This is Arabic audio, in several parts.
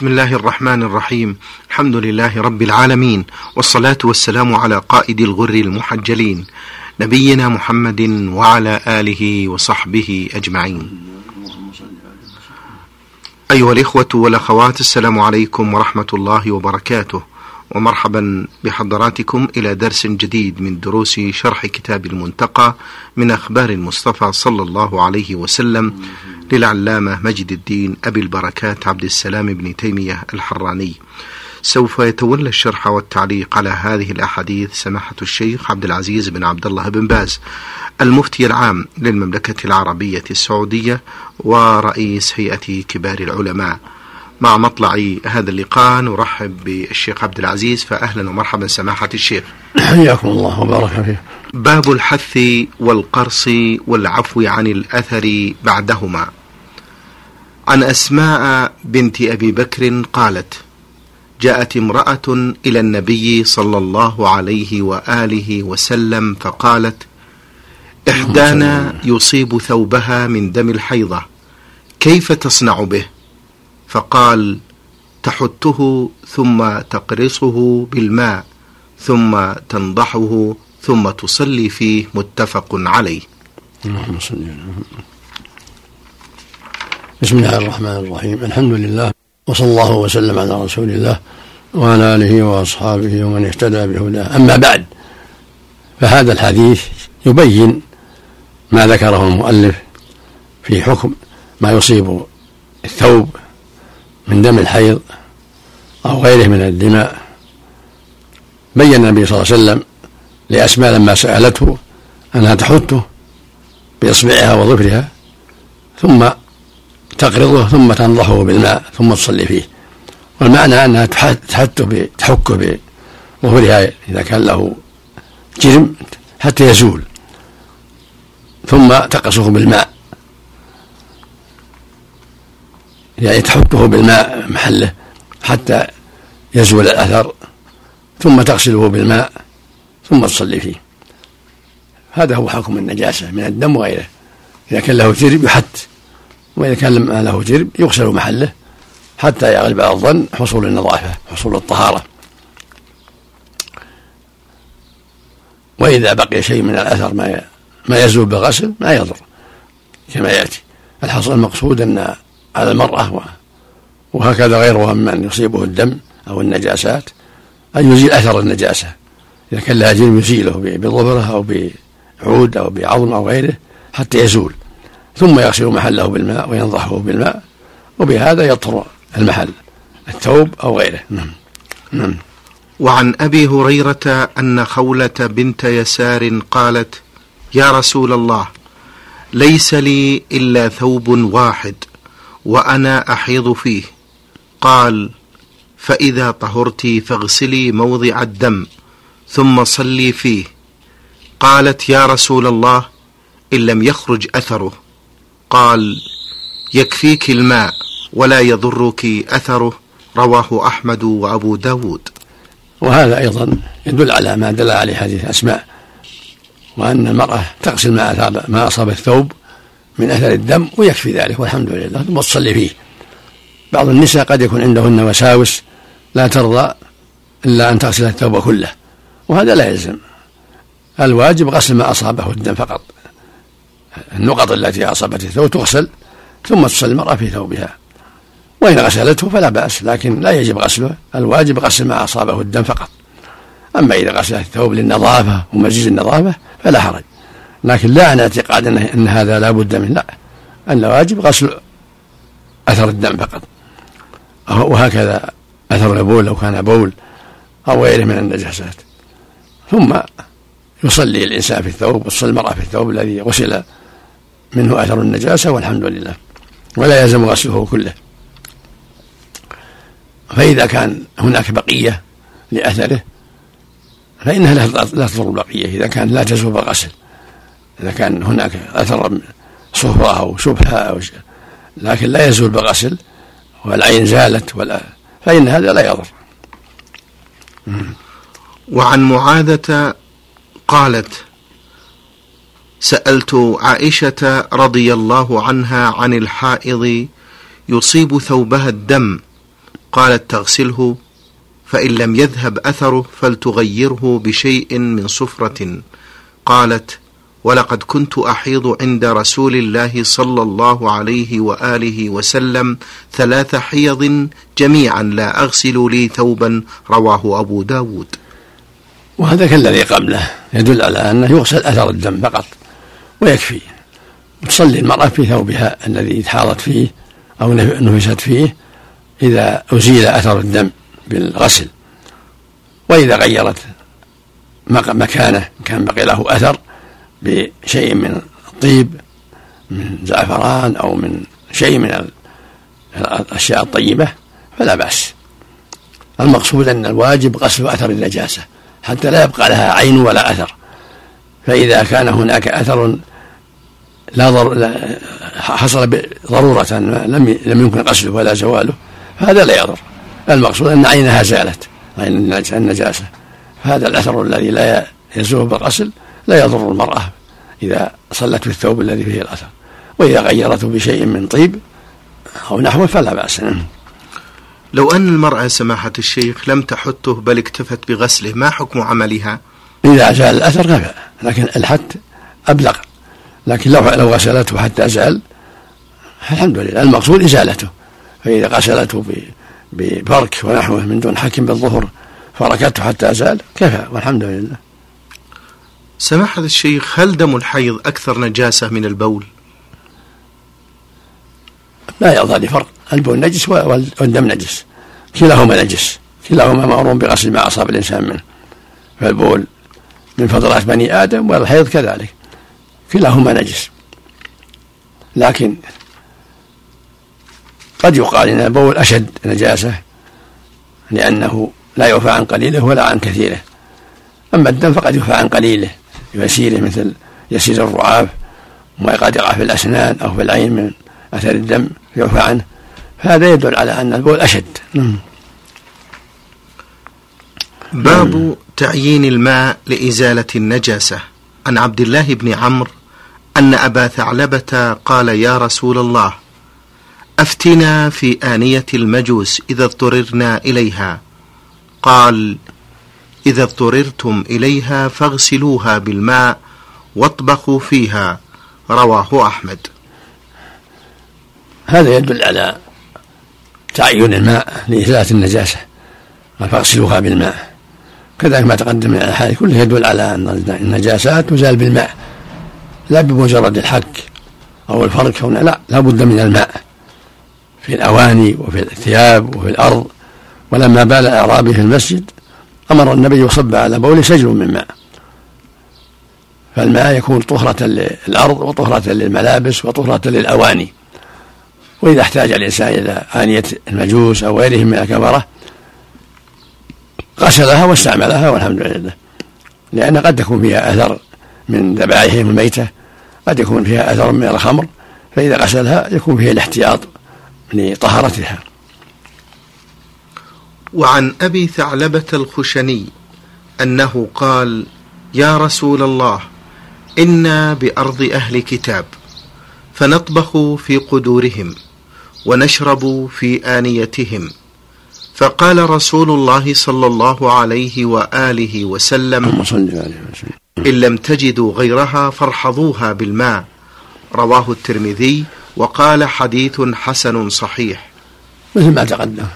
بسم الله الرحمن الرحيم الحمد لله رب العالمين والصلاة والسلام على قائد الغر المحجلين نبينا محمد وعلى آله وصحبه أجمعين أيها الإخوة والأخوات السلام عليكم ورحمة الله وبركاته ومرحبا بحضراتكم إلى درس جديد من دروس شرح كتاب المنتقى من أخبار المصطفى صلى الله عليه وسلم للعلامة مجد الدين أبي البركات عبد السلام بن تيمية الحراني. سوف يتولى الشرح والتعليق على هذه الأحاديث سماحة الشيخ عبد العزيز بن عبد الله بن باز المفتي العام للمملكة العربية السعودية ورئيس هيئة كبار العلماء. مع مطلع هذا اللقاء نرحب بالشيخ عبد العزيز فأهلا ومرحبا سماحة الشيخ. حياكم الله وبارك فيه باب الحث والقرص والعفو عن الأثر بعدهما. عن أسماء بنت أبي بكر قالت جاءت امرأة إلى النبي صلى الله عليه وآله وسلم فقالت إحدانا يصيب ثوبها من دم الحيضة كيف تصنع به؟ فقال تحته ثم تقرصه بالماء ثم تنضحه ثم تصلي فيه متفق عليه. اللهم صل بسم الله الرحمن الرحيم. الحمد لله وصلى الله وسلم على رسول الله وعلى آله وأصحابه ومن اهتدى بهداه. أما بعد فهذا الحديث يبين ما ذكره المؤلف في حكم ما يصيب الثوب من دم الحيض أو غيره من الدماء. بين النبي صلى الله عليه وسلم لأسماء لما سألته أنها تحته بإصبعها وظفرها ثم تقرضه ثم تنضحه بالماء ثم تصلي فيه. والمعنى أنها تحته تحكه بظهرها إذا كان له جرم حتى يزول ثم تقصه بالماء. يعني تحكه بالماء محله حتى يزول الأثر ثم تغسله بالماء ثم تصلي فيه. هذا هو حكم النجاسة من الدم وغيره إذا كان له جرب يحت وإذا كان لم له جرب يغسل محله حتى يغلب على الظن حصول النظافة حصول الطهارة. وإذا بقي شيء من الأثر ما ما يزول بالغسل ما يضر كما يأتي. الحصل المقصود أن على المرأة وهكذا غيرها ممن يصيبه الدم أو النجاسات أن يزيل أثر النجاسة. إذا كان لها جرم يزيله بظفره أو بعود أو بعظم أو غيره حتى يزول. ثم يغسل محله بالماء وينضحه بالماء وبهذا يطهر المحل الثوب أو غيره. نعم. نعم. وعن أبي هريرة أن خولة بنت يسار قالت يا رسول الله ليس لي إلا ثوب واحد وأنا أحيض فيه. قال فإذا طهرت فاغسلي موضع الدم ثم صلي فيه. قالت يا رسول الله إن لم يخرج أثره. قال يكفيك الماء ولا يضرك أثره. رواه أحمد وأبو داود. وهذا أيضا يدل على ما دل عليه حديث أسماء وأن المرأة تغسل ما ما أصاب الثوب من أثر الدم ويكفي ذلك والحمد لله ثم تصلي فيه. بعض النساء قد يكون عندهن وساوس لا ترضى إلا أن تغسل الثوب كله وهذا لا يلزم. الواجب غسل ما أصابه الدم فقط. النقط التي أصابت الثوب تغسل ثم تصلي المرأة في ثوبها. وإن غسلته فلا بأس لكن لا يجب غسله. الواجب غسل ما أصابه الدم فقط. أما إذا غسل الثوب للنظافة ومزيد النظافة فلا حرج. لكن لا عن اعتقاد أن هذا لا بد منه. لا. أن الواجب غسل أثر الدم فقط. وهكذا أثر البول لو كان بول أو غيره من النجاسات. ثم يصلي الإنسان في الثوب وتصلي المرأة في الثوب الذي غسل منه أثر النجاسة والحمد لله. ولا يلزم غسله كله. فإذا كان هناك بقية لأثره فإنها لا تضر البقية. إذا كان لا تزول بالغسل إذا كان هناك أثر صفرة أو شبهة أو شيء. لكن لا يزول بالغسل والعين زالت ولا فإن هذا لا يضر. وعن معاذة قالت سألت عائشة رضي الله عنها عن الحائض يصيب ثوبها الدم قالت تغسله فإن لم يذهب أثره فلتغيره بشيء من صفرة. قالت ولقد كنت أحيض عند رسول الله صلى الله عليه وآله وسلم ثلاث حيض جميعا لا أغسل لي ثوبا رواه أبو داود. وهذا كالذي قبله. يدل على أنه يغسل أثر الدم فقط ويكفي. وتصلي المرأة في ثوبها الذي حاضت فيه أو نفست فيه إذا أزيل أثر الدم بالغسل. وإذا غيرت مكانه كان بقي له أثر بشيء من الطيب من زعفران أو من شيء من الأشياء الطيبة فلا بأس. المقصود أن الواجب غسل أثر النجاسة حتى لا يبقى لها عين ولا أثر. فإذا كان هناك أثر لا, ضر... حصل ضرورة لم لم يمكن غسله ولا زواله فهذا لا يضر. المقصود أن عينها زالت عين النجاسة. هذا الأثر الذي لا يزول بالغسل لا يضر المرأة إذا صلت في الثوب الذي فيه الأثر. وإذا غيرته بشيء من طيب أو نحوه فلا بأس لو أن المرأة سماحة الشيخ لم تحته بل اكتفت بغسله ما حكم عملها؟ إذا زال الأثر كفى لكن الحت أبلغ. لكن لو لو غسلته حتى زال الحمد لله. المقصود إزالته. فإذا غسلته بفرك ونحوه من دون حكم بالظهر فركته حتى زال كفى والحمد لله. سماحة الشيخ هل دم الحيض أكثر نجاسة من البول؟ لا يظهر فرق البول نجس والدم نجس. كلاهما نجس. كلاهما مأمور بغسل ما أصاب الإنسان منه. فالبول من فضلات بني آدم والحيض كذلك. كلاهما نجس. لكن قد يقال إن البول أشد نجاسة لأنه لا يعفى عن قليله ولا عن كثيره. أما الدم فقد يعفى عن قليله. يسيره مثل يسير الرعاف وما قد يقع في الأسنان أو في العين من أثر الدم يعفى عنه. فهذا يدل على أن البول أشد. نعم. باب تعيين الماء لإزالة النجاسة. عن عبد الله بن عمرو أن أبا ثعلبة قال يا رسول الله أفتنا في آنية المجوس إذا اضطررنا إليها. قال إذا اضطررتم إليها فاغسلوها بالماء واطبخوا فيها. رواه أحمد. هذا يدل على تعين الماء لإزالة النجاسة. فاغسلوها بالماء. كذلك ما تقدم من الأحاديث كله يدل على أن النجاسات تزال بالماء. لا بمجرد الحك أو الفرك أو لا لا بد من الماء في الأواني وفي الثياب وفي الأرض. ولما بال أعرابي في المسجد أمر النبي صب على بول سجل من ماء. فالماء يكون طهرة للأرض وطهرة للملابس وطهرة للأواني. وإذا احتاج الإنسان إلى آنية المجوس أو غيرهم من الكبرة غسلها واستعملها والحمد لله. لأن قد تكون فيها أثر من ذبائحهم الميتة قد يكون فيها أثر من الخمر فإذا غسلها يكون فيها الاحتياط لطهارتها. وعن أبي ثعلبة الخشني أنه قال يا رسول الله إنا بأرض أهل كتاب فنطبخ في قدورهم ونشرب في آنيتهم. فقال رسول الله صلى الله عليه وآله وسلم إن لم تجدوا غيرها فارحضوها بالماء. رواه الترمذي وقال حديث حسن صحيح. مثل ما تقدم.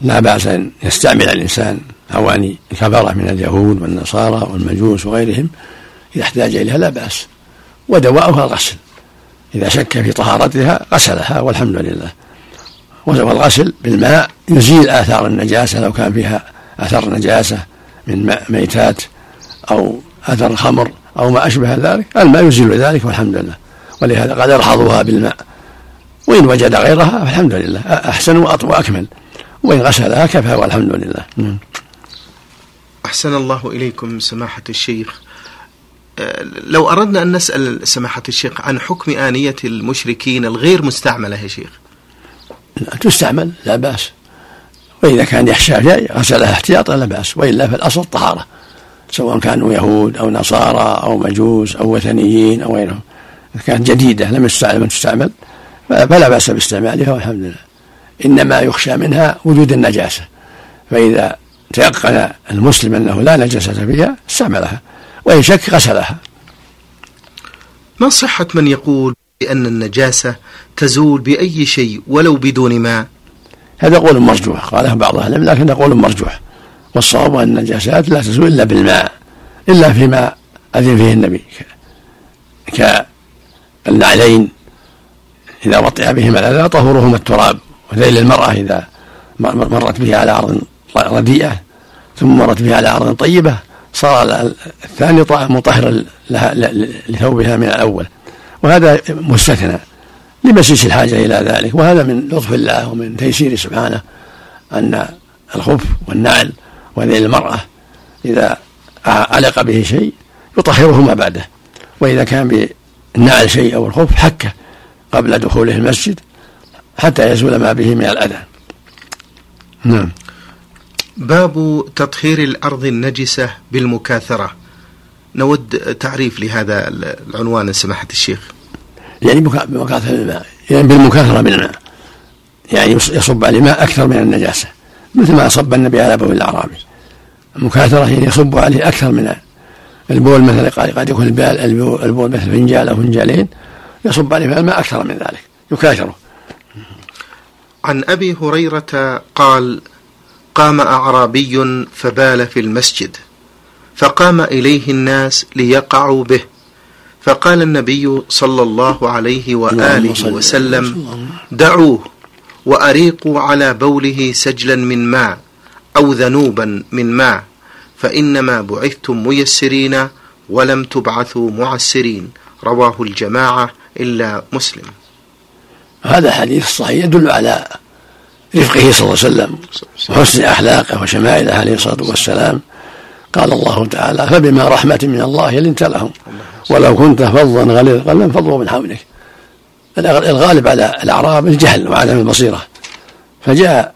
لا بأس أن يستعمل الإنسان أواني كفرة من اليهود والنصارى والمجوس وغيرهم إذا احتاج إليها لا بأس. ودواؤها الغسل إذا شك في طهارتها غسلها والحمد لله. والغسل بالماء يزيل آثار النجاسة لو كان فيها أثر نجاسة من ميتات أو أثر خمر أو ما أشبه ذلك الماء يزيل ذلك والحمد لله. ولهذا قال أرحضوها بالماء. وإن وجد غيرها فالحمد لله. أحسن وأكمل. وإن غسلها كفى والحمد لله. نعم. أحسن الله إليكم سماحة الشيخ. أه، لو أردنا أن نسأل سماحة الشيخ عن حكم آنية المشركين الغير مستعملة يا شيخ. تستعمل لا بأس. وإذا كان يخشى غسلها احتياطا لا بأس. وإلا فالأصل الطهارة سواء كانوا يهود أو نصارى أو مجوس أو وثنيين أو غيرهم. إذا كانت جديدة لم تستعمل فلا بأس باستعمالها والحمد لله. إنما يخشى منها وجود النجاسة. فإذا تيقن المسلم أنه لا نجاسة فيها استعملها وإن شك غسلها. ما صحة من يقول بأن النجاسة تزول بأي شيء ولو بدون ماء؟ هذا قول مرجوح قاله بعض أهل العلم لكن قول مرجوح. والصواب أن النجاسات لا تزول إلا بالماء إلا فيما أذن فيه النبي كالنعلين إذا وطئ بهما الأذى طهورهما التراب. وذيل المرأة إذا مرت به على أرض رديئة ثم مرت به على أرض طيبة صار الثاني مطهر لثوبها من الأول. وهذا مستثنى لمسيس الحاجة إلى ذلك. وهذا من لطف الله ومن تيسير سبحانه أن الخف والنعل وذيل المرأة إذا علق به شيء يطهره ما بعده. وإذا كان بالنعل شيء أو الخف حكه قبل دخوله المسجد حتى يزول ما به من الأذى. نعم. باب تطهير الأرض النجسة بالمكاثرة. نود تعريف لهذا العنوان سماحة الشيخ. يعني بمكاثرة الماء يعني بالمكاثرة بالماء يعني يصب عليه ماء أكثر من النجاسة. مثل ما صب النبي على بول الأعرابي المكاثرة يعني يصب عليه أكثر من البول مثلا قد يكون البول مثل فنجال أو فنجالين يصب عليه الماء أكثر من ذلك. يكاثره. عن أبي هريرة قال قام أعرابي فبال في المسجد فقام إليه الناس ليقعوا به فقال النبي صلى الله عليه وآله وسلم. دعوه وأريقوا على بوله سجلا من ماء أو ذنوبا من ماء فإنما بعثتم ميسرين ولم تبعثوا معسرين. رواه الجماعة إلا مسلم. هذا حديث صحيح يدل على رفقه صلى الله عليه وسلم وحسن أخلاقه وشمائله عليه الصلاة والسلام. قال الله تعالى فبما رحمة من الله لنت لهم ولو كنت فظا غليظ القلب انفضوا من حولك. الغالب على الأعراب الجهل وعدم البصيرة. فجاء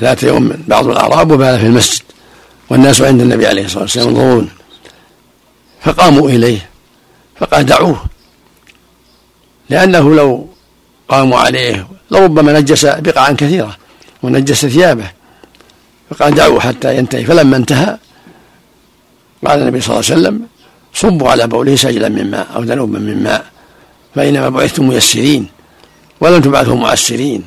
ذات يوم بعض الأعراب وبال في المسجد والناس عند النبي عليه الصلاة والسلام ينظرون. فقاموا إليه فقال دعوه. لأنه لو قاموا عليه. لربما نجس بقعا كثيرة ونجس ثيابه فقال دعوه حتى ينتهي. فلما انتهى قال النبي صلى الله عليه وسلم صبوا على بوله سجلا من ماء أو ذنوبا من ماء فإنما بعثتم ميسرين ولم تبعثوا معسرين.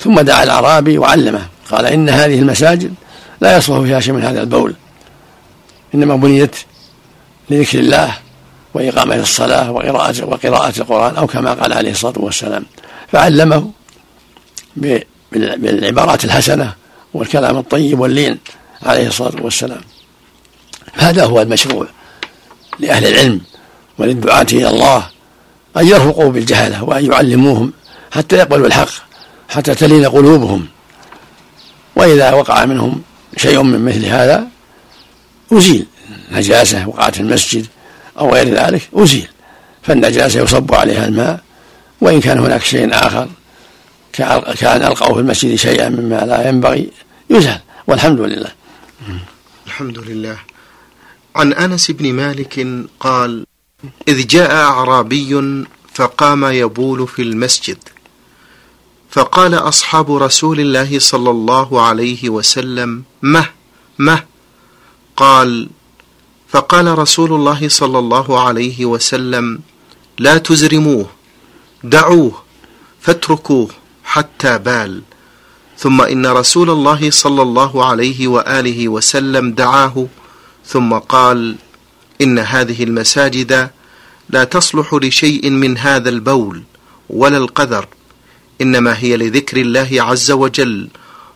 ثم دعا الأعرابي وعلمه قال إن هذه المساجد لا يصلح فيها شيء من هذا البول إنما بنيت لذكر الله وإقامة الصلاة وقراءة وقراءة القرآن أو كما قال عليه الصلاة والسلام. فعلمه بالعبارات الحسنة والكلام الطيب واللين عليه الصلاة والسلام. هذا هو المشروع لأهل العلم وللدعاة إلى الله أن يرفقوا بالجهلة وأن يعلموهم حتى يقبلوا الحق حتى تلين قلوبهم. وإذا وقع منهم شيء من مثل هذا أزيل نجاسة وقعت في المسجد أو غير ذلك أزيل. فالنجاسة يصب عليها الماء وإن كان هناك شيء آخر كان ألقوا في المسجد شيئا مما لا ينبغي يزال والحمد لله. الحمد لله. عن أنس بن مالك قال إذ جاء أعرابي فقام يبول في المسجد فقال أصحاب رسول الله صلى الله عليه وسلم مه مه. قال فقال رسول الله صلى الله عليه وسلم لا تزرموه دعوه فاتركوه حتى بال. ثم إن رسول الله صلى الله عليه وآله وسلم دعاه ثم قال إن هذه المساجد لا تصلح لشيء من هذا البول ولا القذر إنما هي لذكر الله عز وجل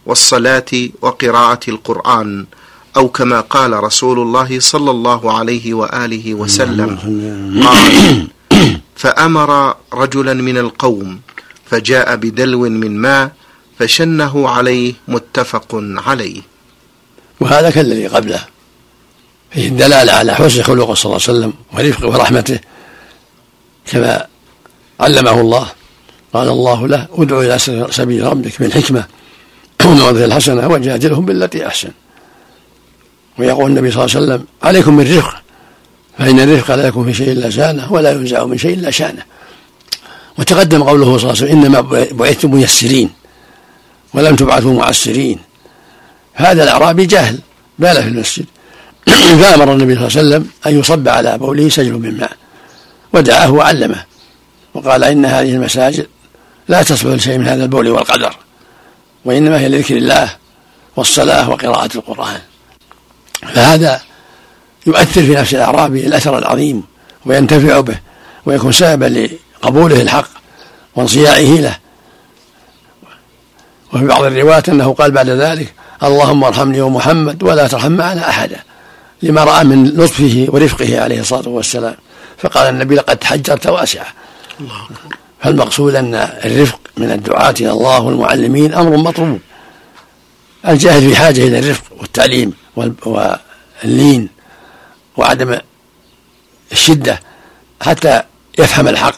والصلاة وقراءة القرآن أو كما قال رسول الله صلى الله عليه وآله وسلم. قال فأمر رجلا من القوم فجاء بدلو من ماء فشنه عليه متفق عليه. وهذا كالذي قبله. فيه الدلالة على حسن خلقه صلى الله عليه وسلم ورفقه ورحمته كما علمه الله. قال الله له ادعو إلى سبيل ربك بالحكمة والموعظة الحسنة وجادلهم بالتي أحسن. ويقول النبي صلى الله عليه وسلم عليكم بالرفق. فإن الرفق لا يكون في شيء إلا شانه ولا ينزع من شيء إلا شانه. وتقدم قوله صلى الله عليه وسلم إنما بعثتم ميسرين ولم تبعثوا معسرين. هذا الأعرابي جاهل بال في المسجد. فأمر النبي صلى الله عليه وسلم أن يصب على بوله سجل من ماء ودعاه وعلمه وقال إن هذه المساجد لا تصبح لشيء من هذا البول والقدر وإنما هي لذكر الله والصلاة وقراءة القرآن. فهذا يؤثر في نفس الأعرابي الأثر العظيم وينتفع به ويكون سببا لقبوله الحق وانصياعه له. وفي بعض الروايات أنه قال بعد ذلك اللهم ارحمني ومحمد ولا ترحم معنا أحدا لما رأى من لطفه ورفقه عليه الصلاة والسلام فقال النبي لقد حجرت واسعة فالمقصود أن الرفق من الدعاة إلى الله والمعلمين أمر مطلوب. الجاهل في حاجة إلى الرفق والتعليم. واللين وعدم الشدة حتى يفهم الحق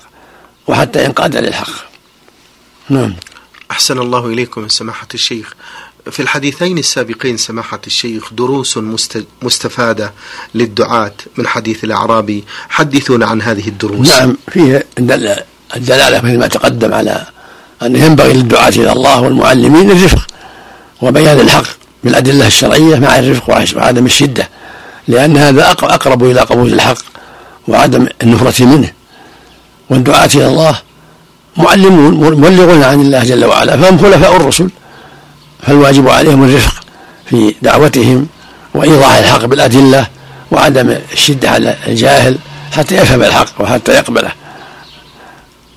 وحتى ينقاد للحق. نعم. أحسن الله إليكم سماحة الشيخ. في الحديثين السابقين سماحة الشيخ دروس مستفادة للدعاة من حديث الأعرابي. حدثونا عن هذه الدروس. نعم فيه الدلالة مثل ما تقدم على أن ينبغي للدعاة إلى الله والمعلمين الرفق وبيان الحق. بالأدلة الشرعية مع الرفق وعدم الشدة. لأن هذا أقرب إلى قبول الحق وعدم النفرة منه. والدعاة إلى الله معلمون مبلغون عن الله جل وعلا. فهم خلفاء الرسل فالواجب عليهم الرفق في دعوتهم وإيضاح الحق بالأدلة وعدم الشدة على الجاهل حتى يفهم الحق وحتى يقبله.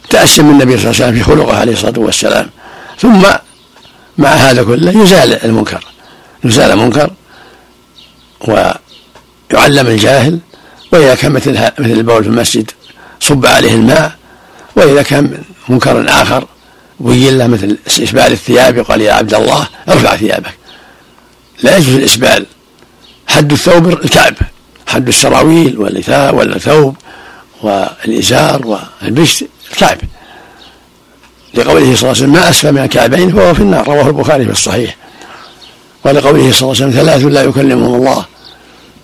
تأسم النبي صلى الله عليه وسلم في خلقه عليه الصلاة والسلام. ثم مع هذا كله يزال المنكر. يزال المنكر ويعلم الجاهل وإذا كان مثل مثل البول في المسجد صب عليه الماء وإذا كان منكر آخر بين له مثل إسبال الثياب يقال يا عبد الله ارفع ثيابك. لا يجوز الإسبال. حد الثوب الكعب حد السراويل والثوب والإزار والبشت الكعب. لقوله صلى الله عليه وسلم ما أسفل من الكعبين فهو في النار. رواه البخاري في الصحيح. ولقوله صلى الله عليه وسلم ثلاث لا يكلمهم الله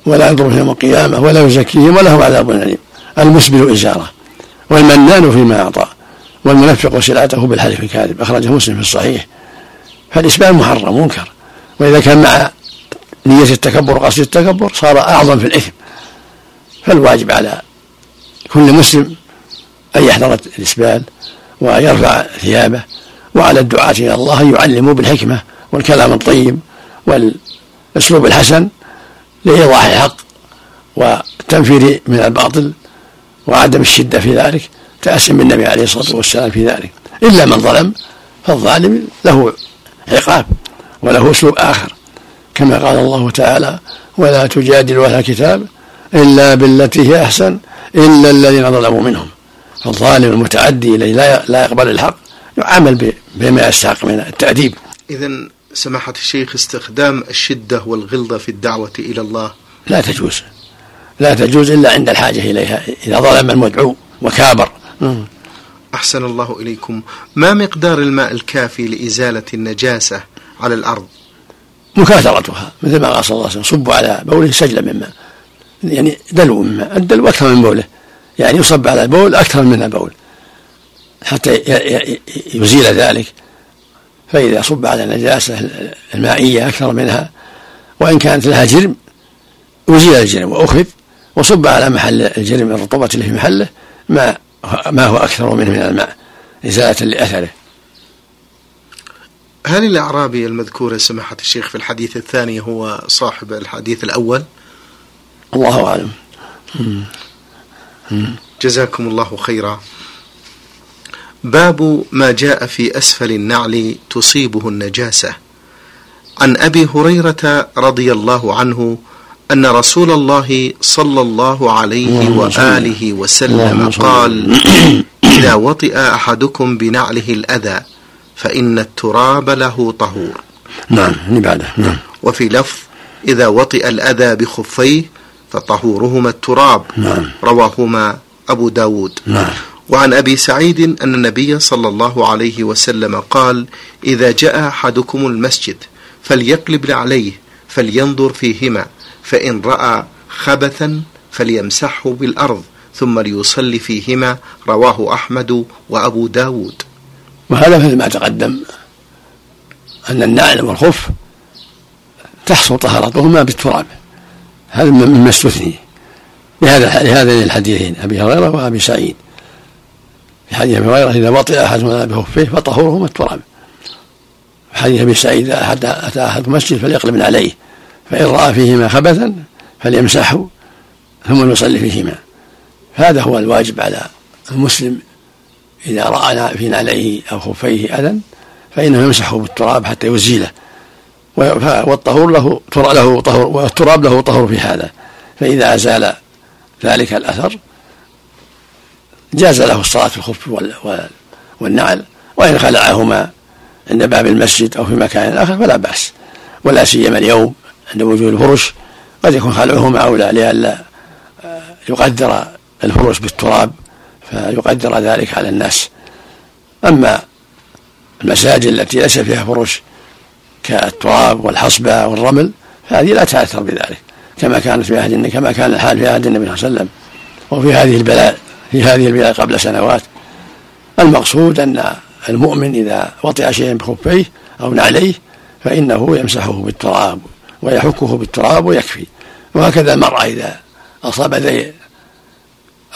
ولا ينظر يوم القيامة ولا يزكيهم ولهم عذاب أليم. المسبل إزارة والمنان فيما أعطى والمنفق سلعته بالحلف الكاذب. أخرجه مسلم في الصحيح. فالإسبال محرم منكر. وإذا كان مع نية التكبر وقصد التكبر صار أعظم في الإثم. فالواجب على كل مسلم أن يحذر الإسبال وأن يرفع ثيابه وعلى الدعاة إلى الله أن يعلموا بالحكمة والكلام الطيب والأسلوب الحسن لإيضاح الحق والتنفير من الباطل وعدم الشدة في ذلك تأسم بالنبي عليه الصلاة والسلام في ذلك. إلا من ظلم فالظالم له عقاب وله أسلوب آخر. كما قال الله تعالى ولا تجادل أهل الكتاب إلا بالتي هي أحسن إلا الذين ظلموا منهم. فالظالم المتعدي الذي لا يقبل الحق يعامل بما يستحق من التأديب. إذا سماحة الشيخ استخدام الشدة والغلظة في الدعوة إلى الله. لا تجوز. لا تجوز إلا عند الحاجة إليها إذا ظلم المدعو وكابر. أحسن الله إليكم. ما مقدار الماء الكافي لإزالة النجاسة على الأرض؟ مكاثرتها مثل ما قال صلى الله عليه وسلم صبوا على بوله سجلا من ماء. يعني دلو من ماء الدلو أكثر من بوله. يعني يصب على البول أكثر من البول حتى يزيل ذلك. فإذا صب على النجاسة المائية أكثر منها وإن كانت لها جرم أزيل الجرم وأخذ وصب على محل الجرم الرطوبة اللي في محله ما ما هو أكثر منه من الماء إزالة لأثره. هل الأعرابي المذكور سماحة الشيخ في الحديث الثاني هو صاحب الحديث الأول؟ الله أعلم. جزاكم الله خيرا. باب ما جاء في أسفل النعل تصيبه النجاسة. عن أبي هريرة رضي الله عنه أن رسول الله صلى الله عليه وآله وسلم قال إذا وطئ أحدكم بنعله الأذى فإن التراب له طهور. نعم بعده نعم. وفي لفظ إذا وطئ الأذى بخفيه فطهورهما التراب. نعم. رواهما أبو داود. نعم. وعن أبي سعيد أن النبي صلى الله عليه وسلم قال إذا جاء أحدكم المسجد فليقلب عليه فلينظر فيهما فإن رأى خبثا فليمسحه بالأرض ثم ليصلي فيهما رواه أحمد وأبو داود. وهذا مثل ما تقدم أن النعل والخف تحصل طهارتهما بالتراب. هذا مما استثني لهذا لهذين الحديثين أبي هريرة وأبي سعيد. في حديث أبي هريرة إذا وطئ أحدهما بخفيه فطهورهما التراب في حديث أبي سعيد إذا أتى أحد المسجد فليقلب عليه فإن رأى فيهما خبثا فليمسحه ثم يصلي فيهما. هذا هو الواجب على المسلم إذا رأى في نعليه أو خفيه أذى فإنه يمسحه بالتراب حتى يزيله. والطهور له له طهور والتراب له طهور في هذا. فإذا أزال ذلك الأثر جاز له الصلاة في الخف والنعل وإن خلعهما عند باب المسجد أو في مكان آخر فلا بأس ولا سيما اليوم عند وجود الفرش قد يكون خلعهما أولى لئلا يقدر الفرش بالتراب فيقدر ذلك على الناس. أما المساجد التي ليس فيها فرش كالتراب والحصبة والرمل فهذه لا تأثر بذلك كما كانت في عهد كما كان الحال في عهد النبي صلى الله عليه وسلم وفي هذه البلاد. في هذه البلاد قبل سنوات. المقصود أن المؤمن إذا وطئ شيئا بخفيه أو نعليه فإنه يمسحه بالتراب ويحكه بالتراب ويكفي. وهكذا المرأة إذا أصاب ذي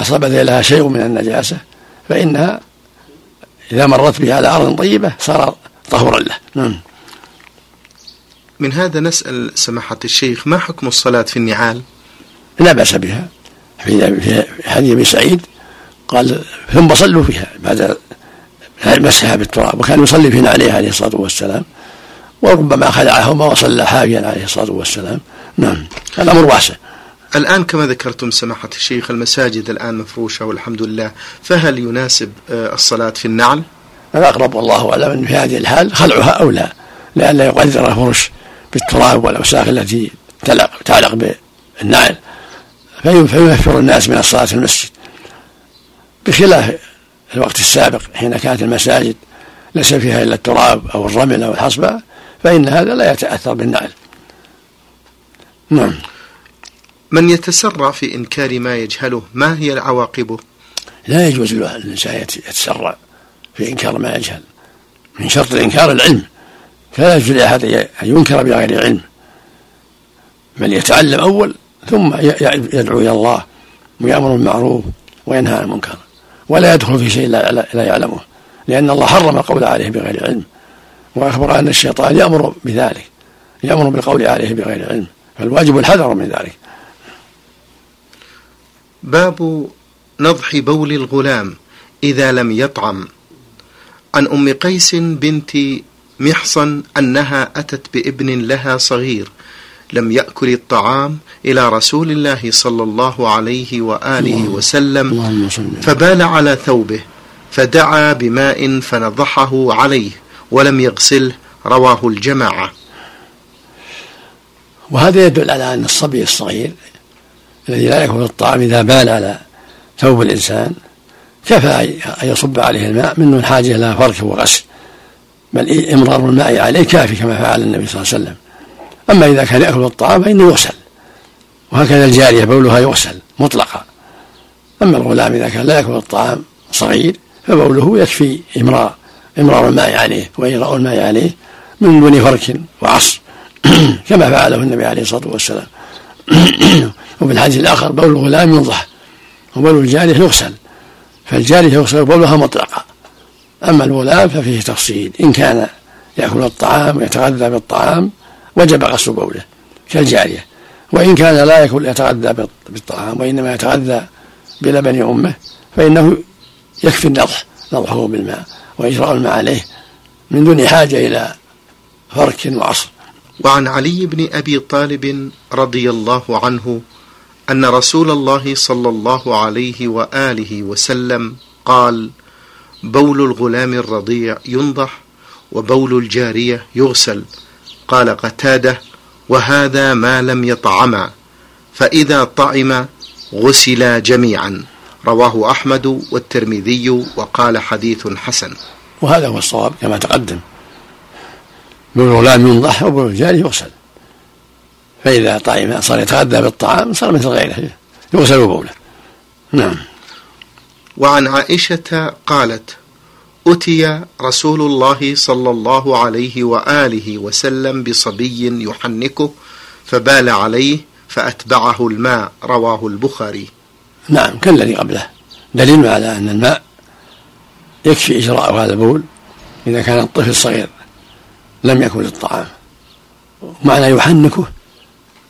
أصاب ذيلها شيء من النجاسة فإنها إذا مرت بها على أرض طيبة صار طهورا له. نعم. من هذا نسأل سماحة الشيخ ما حكم الصلاة في النعال؟ لا بأس بها. في حديث أبي سعيد قال ثم صلوا فيها بعد مسحها بالتراب وكان يصلي في نعليه عليه الصلاة والسلام وربما خلعهما وصلى حافيا عليه الصلاة والسلام. نعم الأمر واسع. الآن كما ذكرتم سماحة الشيخ المساجد الآن مفروشة والحمد لله فهل يناسب آه، الصلاة في النعل؟ الأقرب والله أعلم أن في هذه الحال خلعها أولى لئلا يقدر الفرش بالتراب والأوساخ التي تعلق بالنعل. فينفر الناس من الصلاة في المسجد. بخلاف الوقت السابق حين كانت المساجد ليس فيها إلا التراب أو الرمل أو الحصبة فإن هذا لا يتأثر بالنعل. نعم. من يتسرع في إنكار ما يجهله ما هي عواقبه لا يجوز للإنسان يتسرع في إنكار ما يجهل. من شرط الإنكار العلم. فلا يجوز لأحد أن ينكر بغير علم. بل يتعلم أول ثم يدعو إلى الله ويأمر بالمعروف وينهى عن المنكر. ولا يدخل في شيء لا يعلمه. لأن الله حرم القول عليه بغير علم وأخبر أن الشيطان يأمر بذلك يأمر بالقول عليه بغير علم فالواجب الحذر من ذلك. باب نضح بول الغلام إذا لم يطعم. عن أم قيس بنت محصن أنها أتت بابن لها صغير لم يأكل الطعام إلى رسول الله صلى الله عليه وآله وسلم فبال على ثوبه فدعا بماء فنضحه عليه ولم يغسله رواه الجماعة. وهذا يدل على أن الصبي الصغير الذي لا يأكل الطعام إذا بال على ثوب الإنسان كفى أن يصب عليه الماء من دون حاجة إلى فرك وغسل بل إمرار الماء عليه كافي كما فعل النبي صلى الله عليه وسلم. أما إذا كان يأكل الطعام فإنه يغسل. وهكذا الجارية بولها يغسل مطلقا. أما الغلام إذا كان لا يأكل الطعام صغير فبوله يكفي إمرار إمرار الماء عليه وإجراء الماء عليه من دون فرك وعصر. كما فعله النبي عليه الصلاة والسلام. وفي الحديث الآخر بول الغلام ينضح وبول الجارية يغسل. فالجارية يغسل بولها مطلقا. أما الغلام ففيه تفصيل. إن كان يأكل الطعام ويتغذى بالطعام وجب غسل بوله كالجارية. وإن كان لا يأكل يتغذى بالطعام وإنما يتغذى بلبن أمه فإنه يكفي النضح نضحه بالماء وإجراء الماء عليه من دون حاجة إلى فرك وعصر. وعن علي بن أبي طالب رضي الله عنه أن رسول الله صلى الله عليه وآله وسلم قال بول الغلام الرضيع ينضح وبول الجارية يغسل. قال قتادة وهذا ما لم يطعما فإذا طعم غسلا جميعا. رواه أحمد والترمذي وقال حديث حسن. وهذا هو الصواب كما تقدم. بول الغلام ينضح وبول الجارية يغسل. فإذا طعم صار يتغذى بالطعام صار مثل غيره يغسل بوله. نعم. وعن عائشة قالت أتي رسول الله صلى الله عليه وآله وسلم بصبي يحنكه فبال عليه فأتبعه الماء رواه البخاري. نعم كالذي قبله. دليل على أن الماء يكفي إجراء هذا البول إذا كان الطفل صغير لم يكن الطعام معنى يحنكه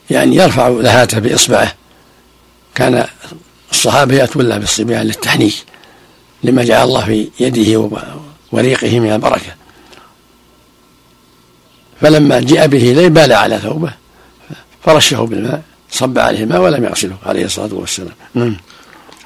يعني يرفع لهاته بإصبعه. كان الصحابة يأتون له بالصبيان للتحنيك. لما جعل الله في يده وريقه من البركة. فلما جاء به إليه بال على ثوبه فرشه بالماء صب عليه الماء ولم يغسله عليه الصلاة والسلام. نعم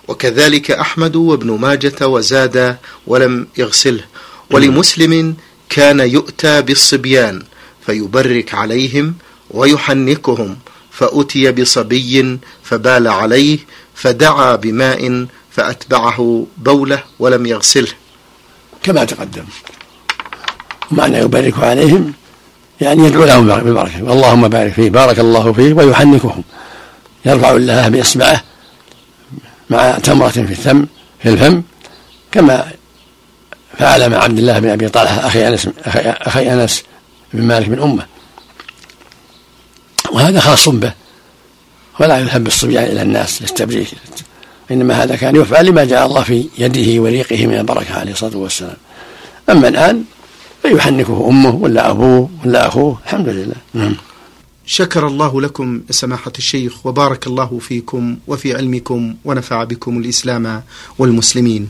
وكذلك أحمد وابن ماجة وزاد ولم يغسله. ولمسلم كان يؤتى بالصبيان فيبرك عليهم ويحنكهم فأتي بصبي فبال عليه فدعا بماء فأتبعه بوله ولم يغسله. كما تقدم. معنى يبارك عليهم يعني يدعو لهم بالبركة اللهم بارك فيه بارك الله فيه ويحنكهم. يرفع الله بإصبعه مع تمرة في الثم في الفم كما فعل مع عبد الله بن أبي طلحة أخي أنس أخي أنس بن مالك بن أمة. وهذا خاص به ولا يذهب بالصبيان إلى الناس للتبريك. إنما هذا كان يفعل لما جاء الله في يده وريقه من البركة عليه الصلاة والسلام. أما الآن فيحنكه أمه ولا أبوه ولا أخوه الحمد لله. نعم. شكر الله لكم سماحة الشيخ وبارك الله فيكم وفي علمكم ونفع بكم الإسلام والمسلمين.